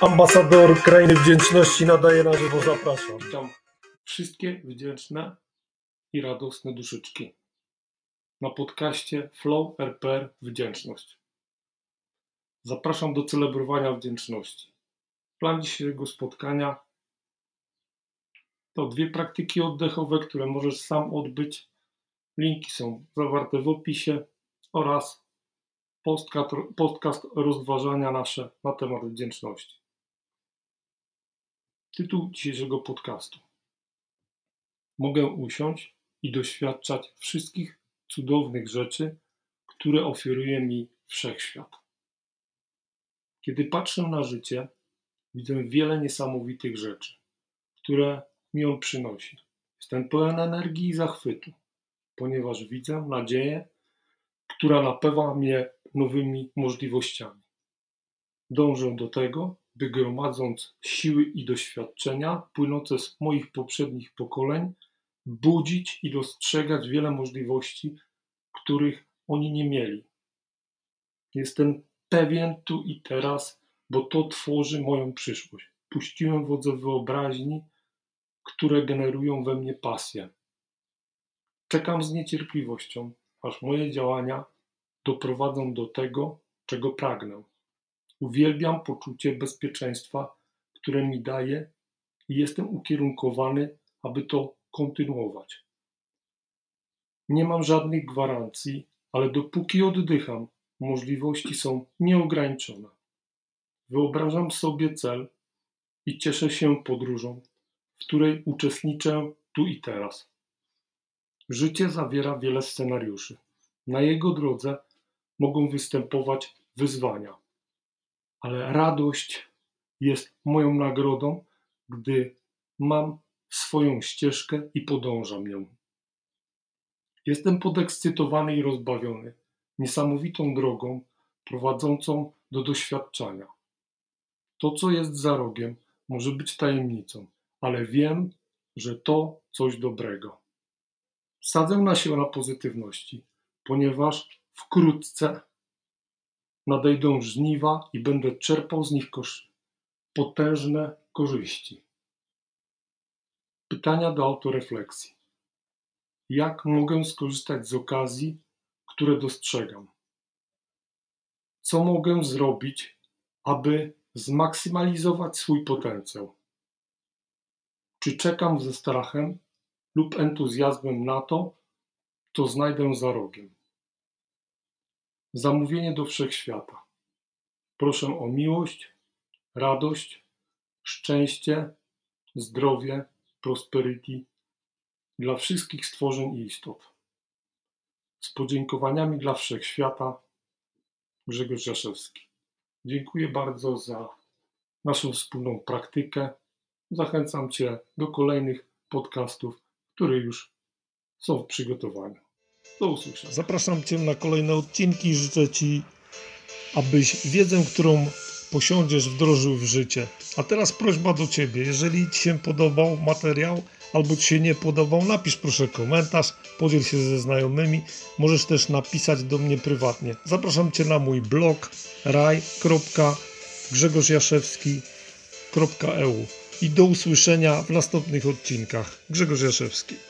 Ambasador Krainy Wdzięczności nadaje na żywo, zapraszam. Witam wszystkie wdzięczne i radosne duszyczki na podcaście Flow RPR Wdzięczność. Zapraszam do celebrowania wdzięczności. Plan dzisiejszego spotkania to dwie praktyki oddechowe, które możesz sam odbyć. Linki są zawarte w opisie oraz podcast, podcast rozważania nasze na temat wdzięczności. Tytuł dzisiejszego podcastu. Mogę usiąść i doświadczać wszystkich cudownych rzeczy, które oferuje mi wszechświat. Kiedy patrzę na życie, widzę wiele niesamowitych rzeczy, które mi on przynosi. Jestem pełen energii i zachwytu, ponieważ widzę nadzieję, która napewa mnie nowymi możliwościami. Dążę do tego, by gromadząc siły i doświadczenia płynące z moich poprzednich pokoleń, budzić i dostrzegać wiele możliwości, których oni nie mieli. Jestem pewien tu i teraz, bo to tworzy moją przyszłość. Puściłem wodze wyobraźni, które generują we mnie pasję. Czekam z niecierpliwością, aż moje działania doprowadzą do tego, czego pragnę. Uwielbiam poczucie bezpieczeństwa, które mi daje i jestem ukierunkowany, aby to kontynuować. Nie mam żadnych gwarancji, ale dopóki oddycham, możliwości są nieograniczone. Wyobrażam sobie cel i cieszę się podróżą, w której uczestniczę tu i teraz. Życie zawiera wiele scenariuszy. Na jego drodze mogą występować wyzwania ale radość jest moją nagrodą, gdy mam swoją ścieżkę i podążam nią. Jestem podekscytowany i rozbawiony niesamowitą drogą prowadzącą do doświadczenia. To, co jest za rogiem, może być tajemnicą, ale wiem, że to coś dobrego. Sadzę nasiona pozytywności, ponieważ wkrótce nadejdą żniwa i będę czerpał z nich potężne korzyści. Pytania do autorefleksji. Jak mogę skorzystać z okazji, które dostrzegam? Co mogę zrobić, aby zmaksymalizować swój potencjał? Czy czekam ze strachem lub entuzjazmem na to, co znajdę za rogiem? Zamówienie do wszechświata. Proszę o miłość, radość, szczęście, zdrowie, prosperity dla wszystkich stworzeń i istot. Z podziękowaniami dla wszechświata Grzegorz Jaszewski. Dziękuję bardzo za naszą wspólną praktykę. Zachęcam Cię do kolejnych podcastów, które już są w przygotowaniu. Do usłyszenia. Zapraszam Cię na kolejne odcinki. Życzę Ci, abyś wiedzę, którą posiądziesz, wdrożył w życie. A teraz prośba do Ciebie. Jeżeli Ci się podobał materiał, albo Ci się nie podobał, napisz proszę komentarz, podziel się ze znajomymi. Możesz też napisać do mnie prywatnie. Zapraszam Cię na mój blog raj.grzegorzjaszewski.eu i do usłyszenia w następnych odcinkach. Grzegorz Jaszewski.